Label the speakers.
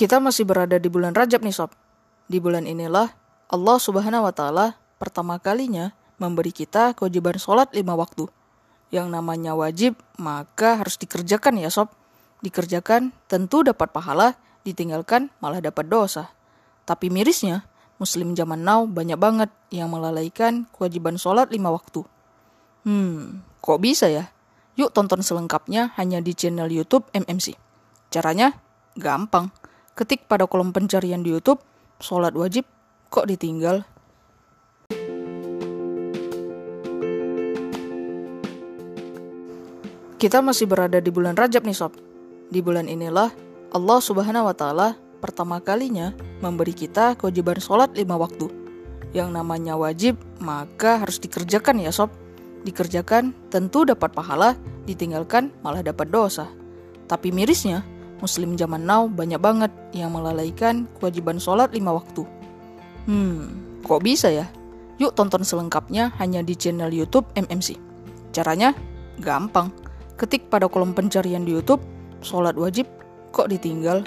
Speaker 1: Kita masih berada di bulan Rajab nih sob. Di bulan inilah Allah subhanahu wa ta'ala pertama kalinya memberi kita kewajiban sholat lima waktu. Yang namanya wajib maka harus dikerjakan ya sob. Dikerjakan tentu dapat pahala, ditinggalkan malah dapat dosa. Tapi mirisnya, muslim zaman now banyak banget yang melalaikan kewajiban sholat lima waktu. Hmm, kok bisa ya? Yuk tonton selengkapnya hanya di channel YouTube MMC. Caranya gampang. Ketik pada kolom pencarian di YouTube, sholat wajib kok ditinggal. Kita masih berada di bulan Rajab nih sob. Di bulan inilah Allah subhanahu wa ta'ala pertama kalinya memberi kita kewajiban sholat lima waktu. Yang namanya wajib maka harus dikerjakan ya sob. Dikerjakan tentu dapat pahala, ditinggalkan malah dapat dosa. Tapi mirisnya, muslim zaman now banyak banget yang melalaikan kewajiban sholat lima waktu. Hmm, kok bisa ya? Yuk tonton selengkapnya hanya di channel YouTube MMC. Caranya gampang. Ketik pada kolom pencarian di YouTube, sholat wajib kok ditinggal